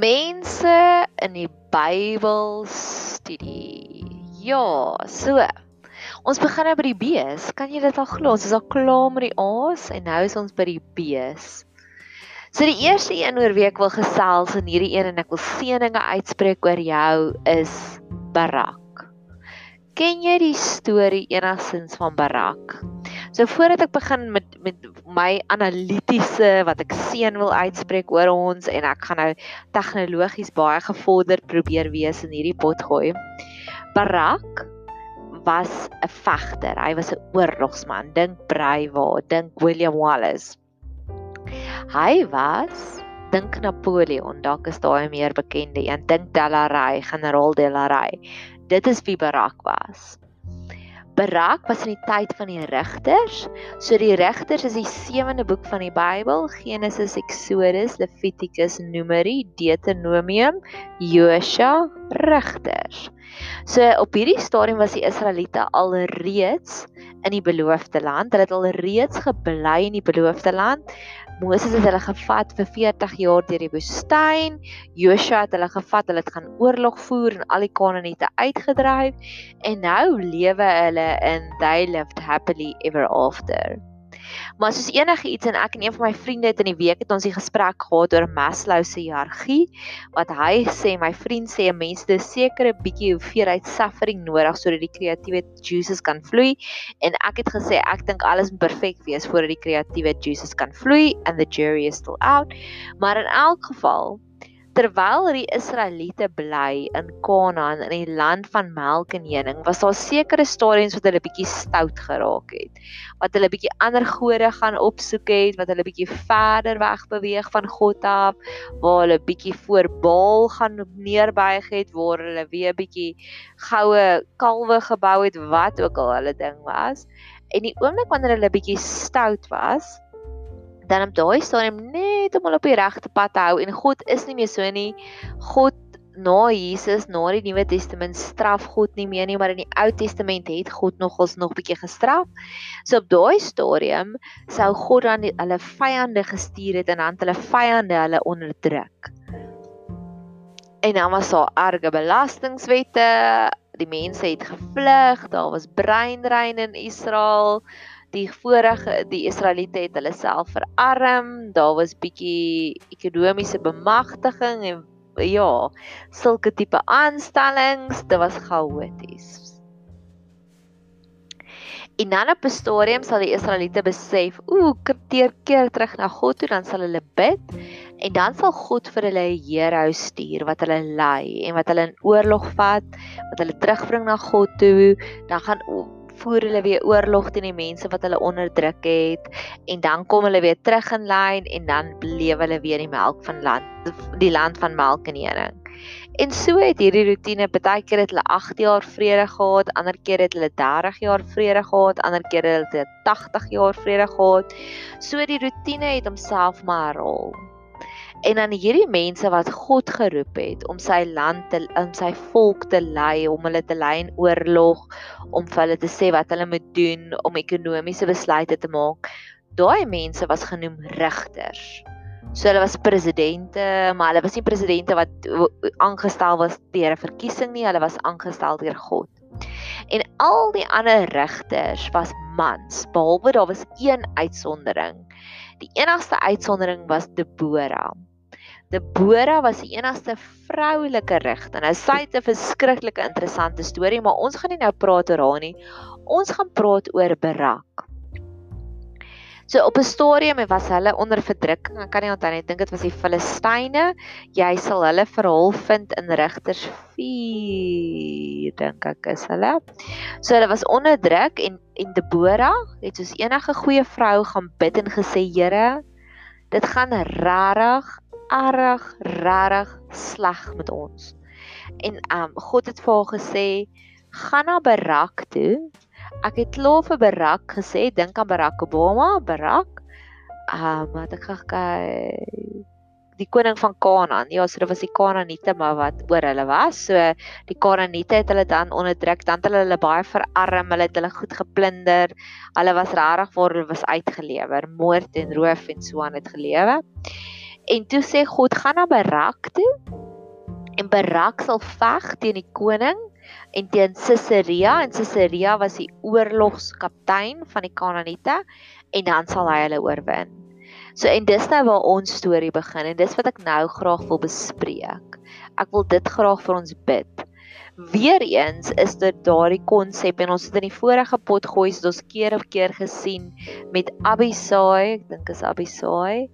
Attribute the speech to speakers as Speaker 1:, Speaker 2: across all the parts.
Speaker 1: Mense in die Bybel studie. Ja, so. Ons begin nou by die B's. Kan jy dit al glo? Ons is al klaar met die A's en nou is ons by die B's. So die eerste een oor week wil gesels in hierdie een en ek wil seëninge uitspreek oor jou is Barak. Ken jy die storie enigstens van Barak? So voordat ek begin met met my analitiese wat ek seën wil uitspreek oor ons en ek gaan nou tegnologies baie gevorder probeer wees in hierdie pot gooi. Barak was 'n vegter. Hy was 'n oorlogsman. Dink Breiwa, dink William Wallace. Hy was dink Napoleon, dalk is daai meer bekende een. Dink Delaray, generaal Delaray. Dit is wie Barak was. Barak was in die tyd van die regters. So die regters is die sewende boek van die Bybel: Genesis, Exodus, Levitikus, Numeri, Deuteronomium, Josua, Regters. So op hierdie stadium was die Israeliete al reeds in die beloofde land. Hulle het al reeds gebly in die beloofde land. Moses het hulle gevat vir 40 jaar deur die woestyn. Joshua het hulle gevat, hulle het gaan oorlog voer en al die Kanaaniete uitgedryf en nou lewe hulle in they lived happily ever after. Maar soos enige iets en ek en een van my vriende het in die week het ons 'n gesprek gehad oor Maslow se hiërargie wat hy sê my vriend sê 'n mens het 'n sekere bietjie hoeveelheid suffering nodig sodat die kreatiewe juices kan vloei. En ek het gesê ek dink alles moet perfek wees voordat die kreatiewe juices kan vloei and the jury is still out. Maar in elk geval Terwyl die Israeliete bly in Kanaan in die land van melk en honing, was daar sekere stadiums wat hulle bietjie stout geraak het. Wat hulle bietjie ander gode gaan opsoek het, wat hulle bietjie verder weg beweeg van God af, waar hulle bietjie voor Baal gaan neerbuig het, waar hulle weer bietjie goue kalwe gebou het, wat ook al hulle ding was. En die oomblik wanneer hulle bietjie stout was, dan op daai stadium net om hulle op die regte pad te hou en God is nie meer so nie. God na Jesus, na die Nuwe Testament straf God nie meer nie, maar in die Ou Testament het God nogals nog bietjie gestraf. So op daai stadium sou God dan die, hulle vyande gestuur het en dan hulle vyande hulle onderdruk. En dan was daar erge belastingwette. Die mense het gevlug, daar was breinrein in Israel die vorige die Israeliete het hulle self verarm. Daar was bietjie ekonomiese bemagtiging en ja, sulke tipe aanstellings, dit was chaoties. En dan op 'n stadium sal die Israeliete besef, ooh, keer keer terug na God toe, dan sal hulle bid en dan sal God vir hulle 'n heerhou stuur wat hulle lei en wat hulle in oorlog vat, wat hulle terugbring na God toe. Dan gaan voer hulle weer oorlog teen die mense wat hulle onderdruk het en dan kom hulle weer terug in lyn en dan beleef hulle weer die melk van land die land van melk en honing. En so het hierdie rotine baie keer het hulle 8 jaar vrede gehad, ander keer het hulle 30 jaar vrede gehad, ander keer het hulle 80 jaar vrede gehad. So die rotine het homself maar herhaal en aan hierdie mense wat God geroep het om sy land te om sy volk te lei, om hulle te lei in oorlog, om vir hulle te sê wat hulle moet doen om ekonomiese besluite te maak. Daai mense was genoem regters. So hulle was presidente, maar hulle was nie presidente wat aangestel was deur 'n verkiesing nie, hulle was aangestel deur God. En al die ander regters was mans, behalwe daar was een uitsondering. Die enigste uitsondering was Deborah. Deborah was die enigste vroulike regter. Nou sy het 'n verskriklike interessante storie, maar ons gaan nie nou praat oor haar nie. Ons gaan praat oor Barak. So op 'n stadium was hulle onder verdrukking. Ek kan nie onthou nie. Ek dink dit was die Filistyne. Jy sal hulle verhaal vind in Rigters 4, dink ek is hulle. So hulle was onderdruk en en Deborah het soos enige goeie vrou gaan bid en gesê, Here, dit gaan rarig erg regtig sleg met ons. En um God het vir haar gesê, "Gaan na Barak toe." Ek het klaar vir Barak gesê, dink aan Barack Obama, Barak. Um wat ek gekyk die koning van Kanaan. Ja, so dit was die Kanaaniete maar wat oor hulle was. So die Kanaaniete het hulle dan onderdruk, dan het hulle hulle baie verarm, hulle het hulle goed geplunder. Hulle was regtig waar hulle was uitgelewer, moord en roof en so aan het gelewe. En toe sê God gaan na Barak toe en Barak sal veg teen die koning en teen Sisera en Sisera was die oorlogskaptein van die Kanaaniete en dan sal hy hulle oorwin. So en dis nou waar ons storie begin en dis wat ek nou graag wil bespreek. Ek wil dit graag vir ons bid. Weereens is dit daardie konsep en ons het in die vorige pot gooi het ons keer op keer gesien met Abisai, ek dink is Abisai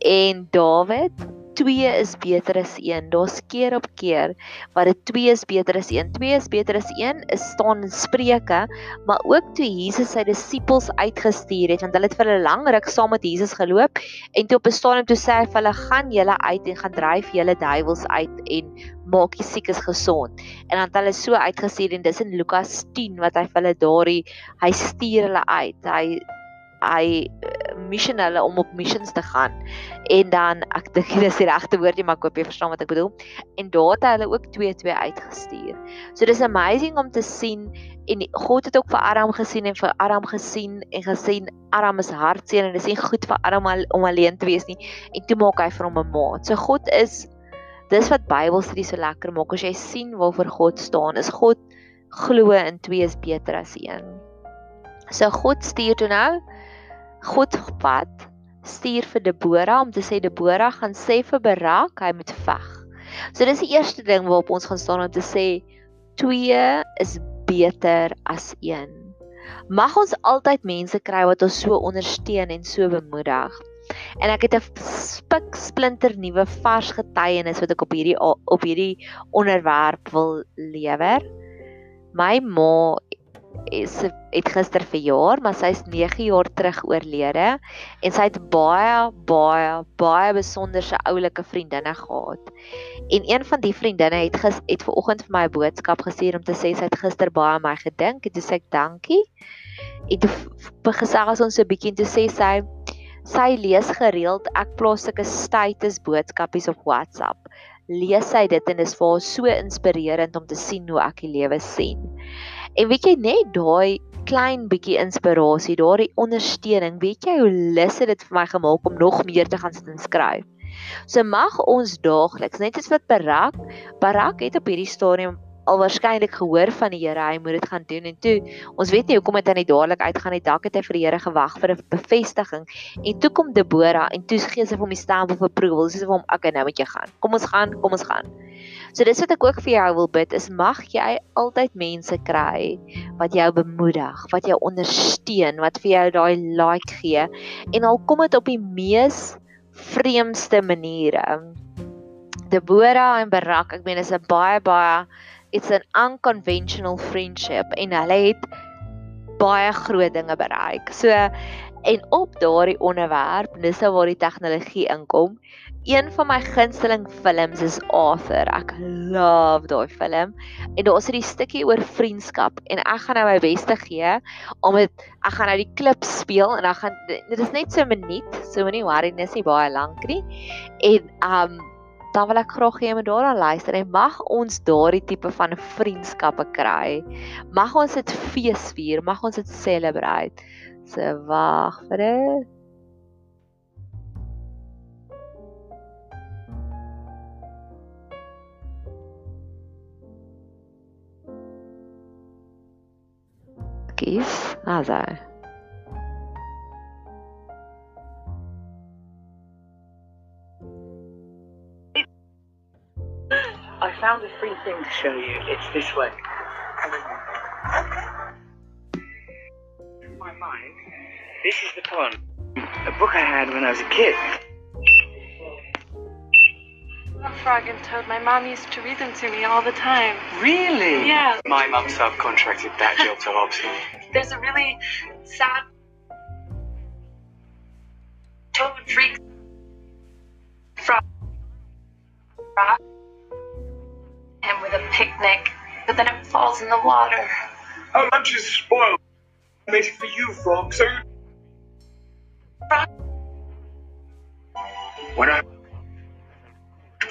Speaker 1: en Dawid 2 is beter as 1. Daar's keer op keer wat dit 2 is beter as 1. 2 is beter as 1 is staan in Spreuke, maar ook toe Jesus sy disippels uitgestuur het, want hulle het vir 'n lang ruk saam met Jesus geloop en toe op 'n stadium toe sê hy vir hulle gaan julle uit en gaan dryf julle duiwels uit en maak die siekes gesond. En dan het hulle so uitgestuur en dis in Lukas 10 wat hy vir hulle daardie hy stuur hulle uit. Hy hy eh, mission hulle om op missions te gaan. En dan ek dink dit is die regte woord nie, maar ek hoop jy verstaan wat ek bedoel. En daar het hulle ook 2-2 uitgestuur. So dis amazing om te sien en God het ook vir Aram gesien en vir Aram gesien en gesien Aram is hartseer en dis nie goed vir Aram om alleen te wees nie en toe maak hy vir hom 'n maat. So God is dis wat Bybelstudie so lekker maak as jy sien waarvoor God staan. Is God glo in 2 is beter as 1. So God stuur toe nou God pad stuur vir Debora om te sê Debora gaan sê vir Barak hy moet veg. So dis die eerste ding waarop ons gaan staan om te sê 2 is beter as 1. Mag ons altyd mense kry wat ons so ondersteun en so bemoedig. En ek het 'n spik splinter nuwe vars getuienis wat ek op hierdie op hierdie onderwerp wil lewer. My ma is het gister verjaar, maar sy's 9 jaar terug oorlede en sy het baie baie baie besonderse oulike vriendinne gehad. En een van die vriendinne het gis het ver oggend vir my 'n boodskap gestuur om te sê sy het gister baie aan my gedink en toe sê ek dankie. En toe begesels ons so 'n bietjie en toe sê sy sy lees gereeld ek plaas sulke status boodskapies op WhatsApp. Lees sy dit en dit is vir haar so inspirerend om te sien hoe ek die lewe sien. En weet jy net daai klein bietjie inspirasie, daai ondersteuning, weet jy hoe lus dit vir my gemaak om nog meer te gaan sit en skryf. So mag ons daagliks, net soos wat Barak, Barak het op hierdie stadium al waarskynlik gehoor van die Here, hy moet dit gaan doen en toe ons weet nie hoekom dit aan die dadelik uitgaan nie. Dalk het hy vir die Here gewag vir 'n bevestiging en toe kom Debora en toe gee sy vir hom die stamp of approval. Sê vir hom, "Oké, nou moet jy gaan. Kom ons gaan, kom ons gaan." So dis wat ek ook vir jou wil bid is mag jy altyd mense kry wat jou bemoedig, wat jou ondersteun, wat vir jou daai like gee en al kom dit op die mees vreemdste maniere. Debora en Barak, ek meen is 'n baie baie it's an unconventional friendship en hulle het baie groot dinge bereik. So en op daardie onderwerp, dis nou waar die tegnologie inkom. Een van my gunsteling films is Arthur. Ek love daai film. En daar is 'n stukkie oor vriendskap en ek gaan nou my bes te gee om dit ek gaan nou die klip speel en dan gaan dit is net so 'n minuut, so moenie worry, dis nie baie lank nie. En um dan wil ek graag hê jy moet daaraan luister en mag ons daardie tipe van vriendskappe kry. Mag ons dit feesvier, mag ons dit celebrate. So wag vir dit. Asai.
Speaker 2: I found a free thing to show you. It's this way. My mind, this is the poem, a book I had when I was a kid.
Speaker 3: Frog and Toad. My mom used to read them to me all the time.
Speaker 2: Really?
Speaker 3: Yeah.
Speaker 2: My mum subcontracted that job to Hobson.
Speaker 3: There's a really sad Toad freaks frog frog him with a picnic, but then it falls in the water.
Speaker 4: Our lunch is spoiled. I made it for you, Frog, so.
Speaker 3: Frog.
Speaker 4: When I...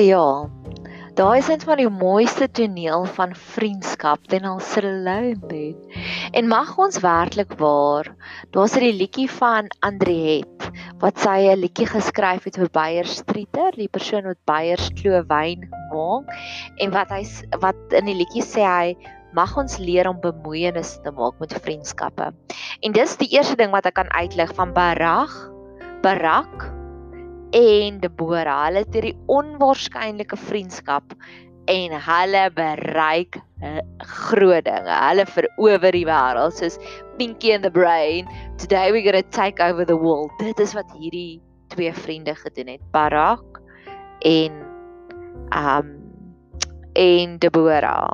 Speaker 1: ja. Daai is net maar die mooiste toneel van vriendskap ten al Sirlone doen. En mag ons werklik waar, daar's 'n liedjie van Andriet wat sy 'n liedjie geskryf het vir Beyer Streeter, die persoon wat Beyer Kloof wyn maak en wat hy wat in die liedjie sê hy mag ons leer om bemoeienis te maak met vriendskappe. En dis die eerste ding wat ek kan uitlig van Barag, Barak en Deborah. Hulle het hierdie onwaarskynlike vriendskap en hulle bereik eh, groot dinge. Hulle verower die wêreld soos Pinky and the Brain. Today we're going to take over the world. Dit is wat hierdie twee vriende gedoen het. Barak en um en Deborah.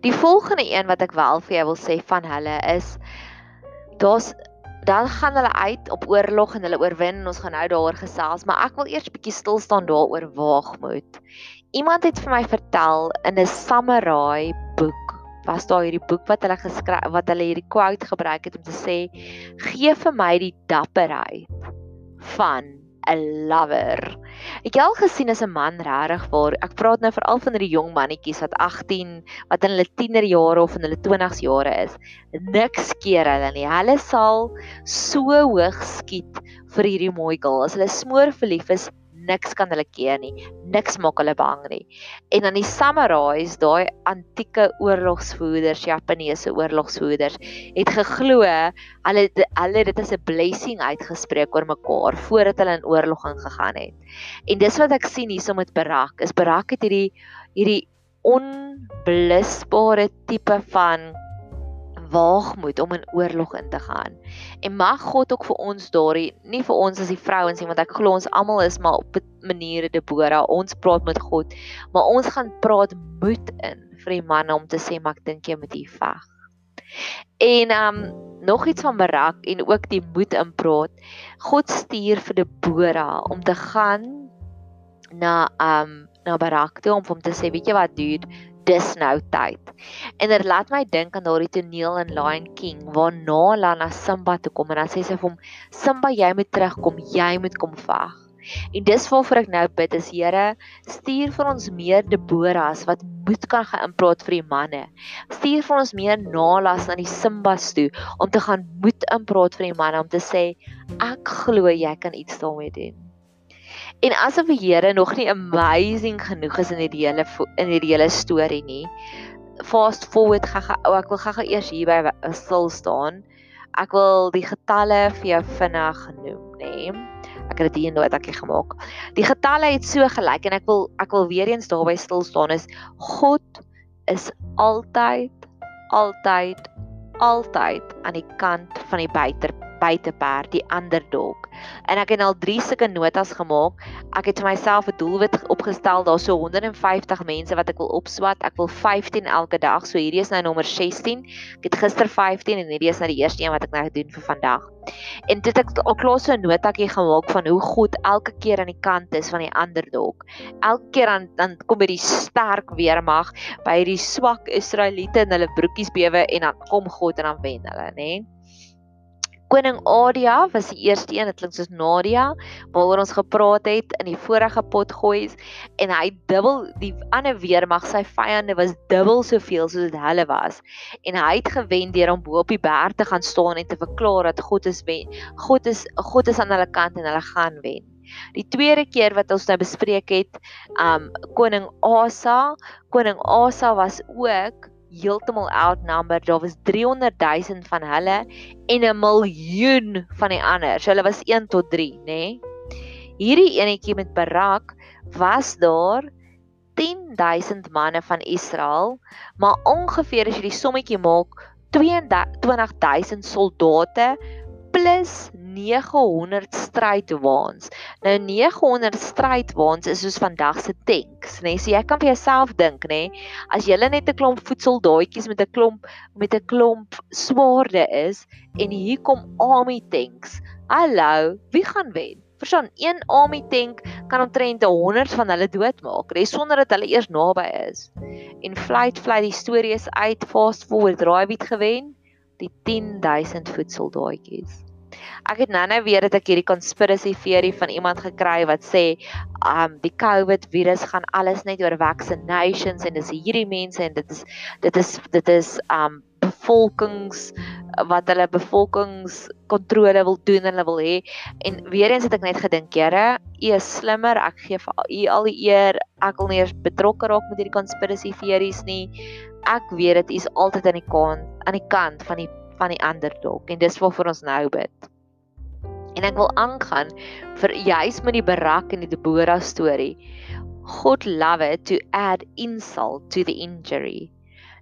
Speaker 1: Die volgende een wat ek wel vir jou wil sê van hulle is daar's dan gaan hulle uit op oorlog en hulle oorwin en ons gaan nou daaroor gesels, maar ek wil eers bietjie stil staan daaroor waagmoed. Iemand het vir my vertel in 'n samurai boek was daar hierdie boek wat hulle geskryf wat hulle hierdie quote gebruik het om te sê gee vir my die dapperheid van 'n lover. Het al gesien as 'n man regtig waar ek praat nou veral van hierdie jong mannetjies wat 18 wat in hulle tienerjare of in hulle 20's jare is. Niks keer hulle nie. Hulle sal so hoog skiet vir hierdie mooi girl. As hulle smoor verlief is, niks kan hulle keer nie. Niks maak hulle bang nie. En dan die samurais, daai antieke oorlogsvoerders, Japaneese oorlogsvoerders, het geglo hulle hulle dit as 'n blessing uitgespreek oor mekaar voordat hulle in oorlog ingegaan het. En dis wat ek sien hierso met Barak. Is Barak het hierdie hierdie onblusbare tipe van waagmoed om in oorlog in te gaan. En mag God ook vir ons daardie nie vir ons as die vrouens nie want ek glo ons almal is maar op 'n manier Debora, ons praat met God, maar ons gaan praat moed in vir die manne om te sê maar ek dink jy moet hier veg. En um nog iets van Barak en ook die moed in praat. God stuur vir Debora om te gaan na um na Barak toe om hom te sê, weet jy wat dude, dis nou tyd. En dit laat my dink aan daardie toneel in Lion King waar Nala na Simba toe kom en dan sê sy vir hom Simba jy moet terugkom, jy moet kom veg. En dis waarvoor ek nou bid is Here, stuur vir ons meer Deboras wat moed kan gaan inpraat vir die manne. Stuur vir ons meer Nalas na die Simbas toe om te gaan moed inpraat vir die manne om te sê ek glo jy kan iets daarmee doen. En asof die Here nog nie amazing genoeg is in hierdie hele in hierdie hele storie nie. Fast forward gaga ou ek wil gaga eers hier by stil staan. Ek wil die getalle vir jou vinnig genoem, nê. Ek het dit hier in notaatjie gemaak. Die getalle het so gelyk en ek wil ek wil weer eens daarby stil staan is God is altyd altyd altyd aan die kant van die buiter buiteperd, die underdog. En ek het al 3 sulke notas gemaak. Ek het vir myself 'n doelwit opgestel, daar's so 150 mense wat ek wil opswat. Ek wil 15 elke dag. So hierdie is nou nommer 16. Ek het gister 15 en hierdie is nou die eerste een wat ek nou doen vir vandag. En dit ek al klaar so 'n notaatjie gemaak van hoe God elke keer aan die kant is van die underdog. Elke keer dan dan kom by die sterk weermag by die swak Israeliete en hulle broekies bewe en dan kom God en dan wen hulle, nê? Nee? Koning Adia was die eerste een, dit klink soos Nadia, waaroor ons gepraat het in die vorige potgoeis en hy dubbel die ander weermag, sy vyande was dubbel soveel soos dit hulle was. En hy het gewen deur om bo op die berg te gaan staan en te verklaar dat God is wen. God is God is aan hulle kant en hulle gaan wen. Die tweede keer wat ons nou bespreek het, um koning Asa, koning Asa was ook heeltemal outnumbered. Daar was 300 000 van hulle en 'n miljoen van die ander. So hulle was 1 tot 3, nê? Nee? Hierdie enetjie met Barak was daar 10000 manne van Israel, maar ongeveer as jy die sommetjie maak, 22000 soldate plus 900 strydwaans. Nou 900 strydwaans is soos vandag se tanks, nê? Nee? So jy kan vir jouself dink, nê, nee? as jy net 'n klomp voedseldaadjies met 'n klomp met 'n klomp swaarde is en hier kom army tanks. Hallo, wie gaan wen? Verstaan, een army tank kan omtrent 100 van hulle doodmaak, net sonder dat hulle eers naby is. En flight fly die stories uit fast forward draai wie het gewen? Die 10000 voedseldaadjies. Ek het nou-nou weer dat ek hierdie conspiracy theory van iemand gekry wat sê um die COVID virus gaan alles net oor vaccinations en dis hierdie mense en dit is dit is dit is um bevolkings wat hulle bevolkingskontrole wil doen en hulle wil hê en weer eens het ek net gedink Here, U is slimmer, ek gee vir U al die eer. Ek wil nie eers betrokke raak met hierdie conspiracy theories nie. Ek weet dit is altyd aan die kant aan die kant van die van die underdog en dis waarvoor ons nou bid. En ek wil aangaan vir juis met die Barak en die Deborah storie. God love it to add insult to the injury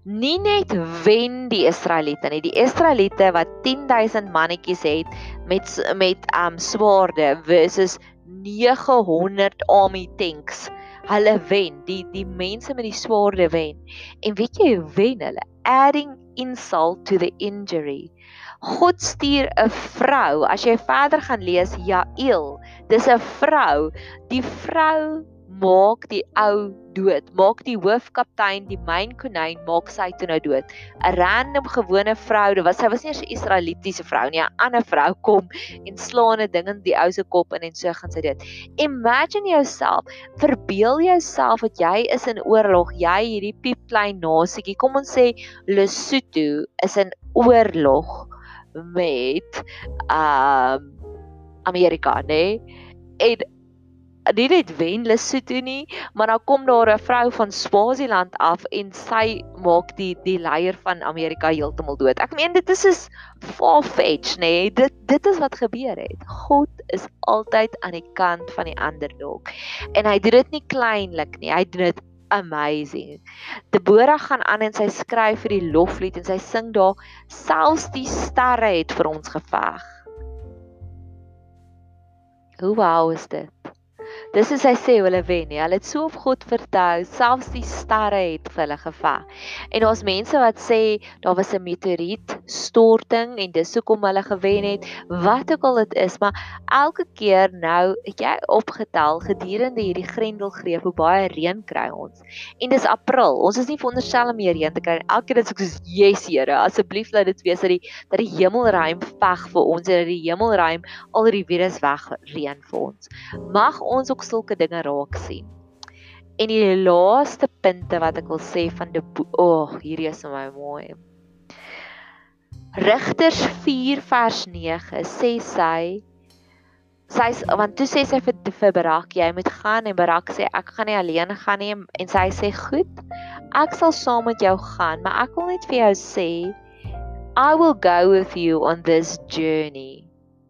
Speaker 1: nie net wen die Israeliete nie. Die Israeliete wat 10000 mannetjies het met met um swaarde versus 900 army tanks. Hulle wen. Die die mense met die swaarde wen. En weet jy hoe wen hulle? Adding insult to the injury. God stuur 'n vrou. As jy verder gaan lees, Jael, dis 'n vrou. Die vrou maak die ou dood. Maak die hoofkaptein, die myn konyn, maak sy toe nou dood. 'n Random gewone vrou, dit was sy was nie 'n Israelitiese vrou nie, 'n ander vrou kom en slaan 'n ding in die ou se kop in en so gaan sy dood. Imagine yourself, verbeel jouself dat jy is in oorlog, jy hierdie piep klein nasietjie. Kom ons sê Lesotho is in oorlog met um Amerika, nê? Nee? En nie net wen Lesotho nie, maar dan kom daar 'n vrou van Swaziland af en sy maak die die leier van Amerika heeltemal dood. Ek meen dit is is far fetch, nê? Nee? Dit dit is wat gebeur het. God is altyd aan die kant van die underdog. En hy doen dit nie kleinlik nie. Hy doen dit amazing. Deborah gaan aan en sy skryf vir die loflied en sy sing daar selfs die sterre het vir ons geveg. Hoe wow is dit? Dis is hy sê hulle wen nie. Hulle het so op God vertrou, selfs die sterre het vir hulle gevang. En daar's mense wat sê daar was 'n meteoriet storting en dis hoekom hulle gewen het. Wat ook al dit is, maar elke keer nou het jy opgetel gedurende hierdie grendelgreep hoe baie reën kry ons. En dis April. Ons is nie veronderstel om meer reën te kry. Elke keer is soos yes Here, asseblief laat dit wees dat die dat die hemelruim veg vir ons en dat die hemelruim al die virus weg reën vir ons. Mag ons ook sulke dinge raak sien. En die laaste punte wat ek wil sê van die o, oh, hierdie is my mooi. Rigters 4 vers 9 sê sy sy want toe sê sy vir vir Barak jy moet gaan en Barak sê ek gaan nie alleen gaan nie en sy sê goed ek sal saam met jou gaan maar ek wil net vir jou sê I will go with you on this journey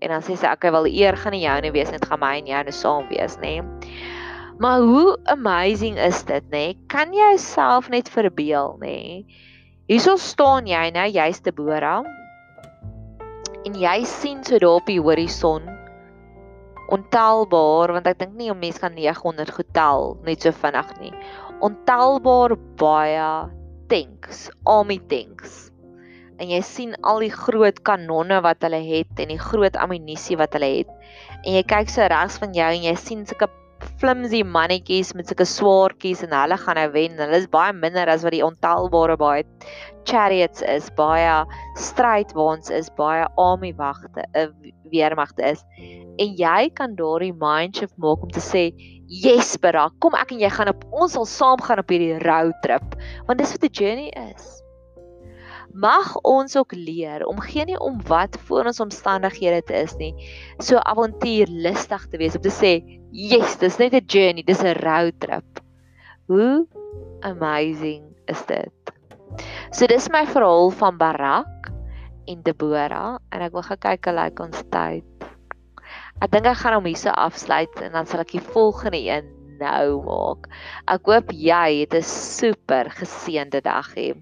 Speaker 1: en dan sê sy okay wel eer gaan nie joune wees net gaan my en jou net saam wees nê. Maar hoe amazing is dit nê? Kan jy jouself net verbeel nê? Hierso staan jy nou jy's te Bora en jy sien so daar op die horison ontelbaar want ek dink nie 'n mens kan 900 getel net so vinnig nie. Ontelbaar baie tanks army tanks en jy sien al die groot kanonne wat hulle het en die groot ammunisie wat hulle het. En jy kyk so regs van jou en jy sien sulke flimsy mannetjies met sulke swaardjies en hulle gaan nou wen. Hulle is baie minder as wat die ontelbare baie chariots is, baie strydwaans is, baie army wagte, 'n uh, weermagte is. En jy kan daardie mindshift maak om te sê, "Yes, Barak, kom ek en jy gaan op ons sal saam gaan op hierdie road trip." Want dis wat 'n journey is mag ons ook leer om geen nie om wat voor ons omstandighede te is nie, so avontuurlustig te wees om te sê, "Yes, dis net 'n journey, dis 'n road trip." Hoe amazing is dit? So dis my verhaal van Barak en Deborah en ek wil gaan kyk hoe lyk ons tyd. Ek dink ek gaan hom hierse afsluit en dan sal ek die volgende een nou maak. Ek hoop jy het 'n super geseënde dag hê.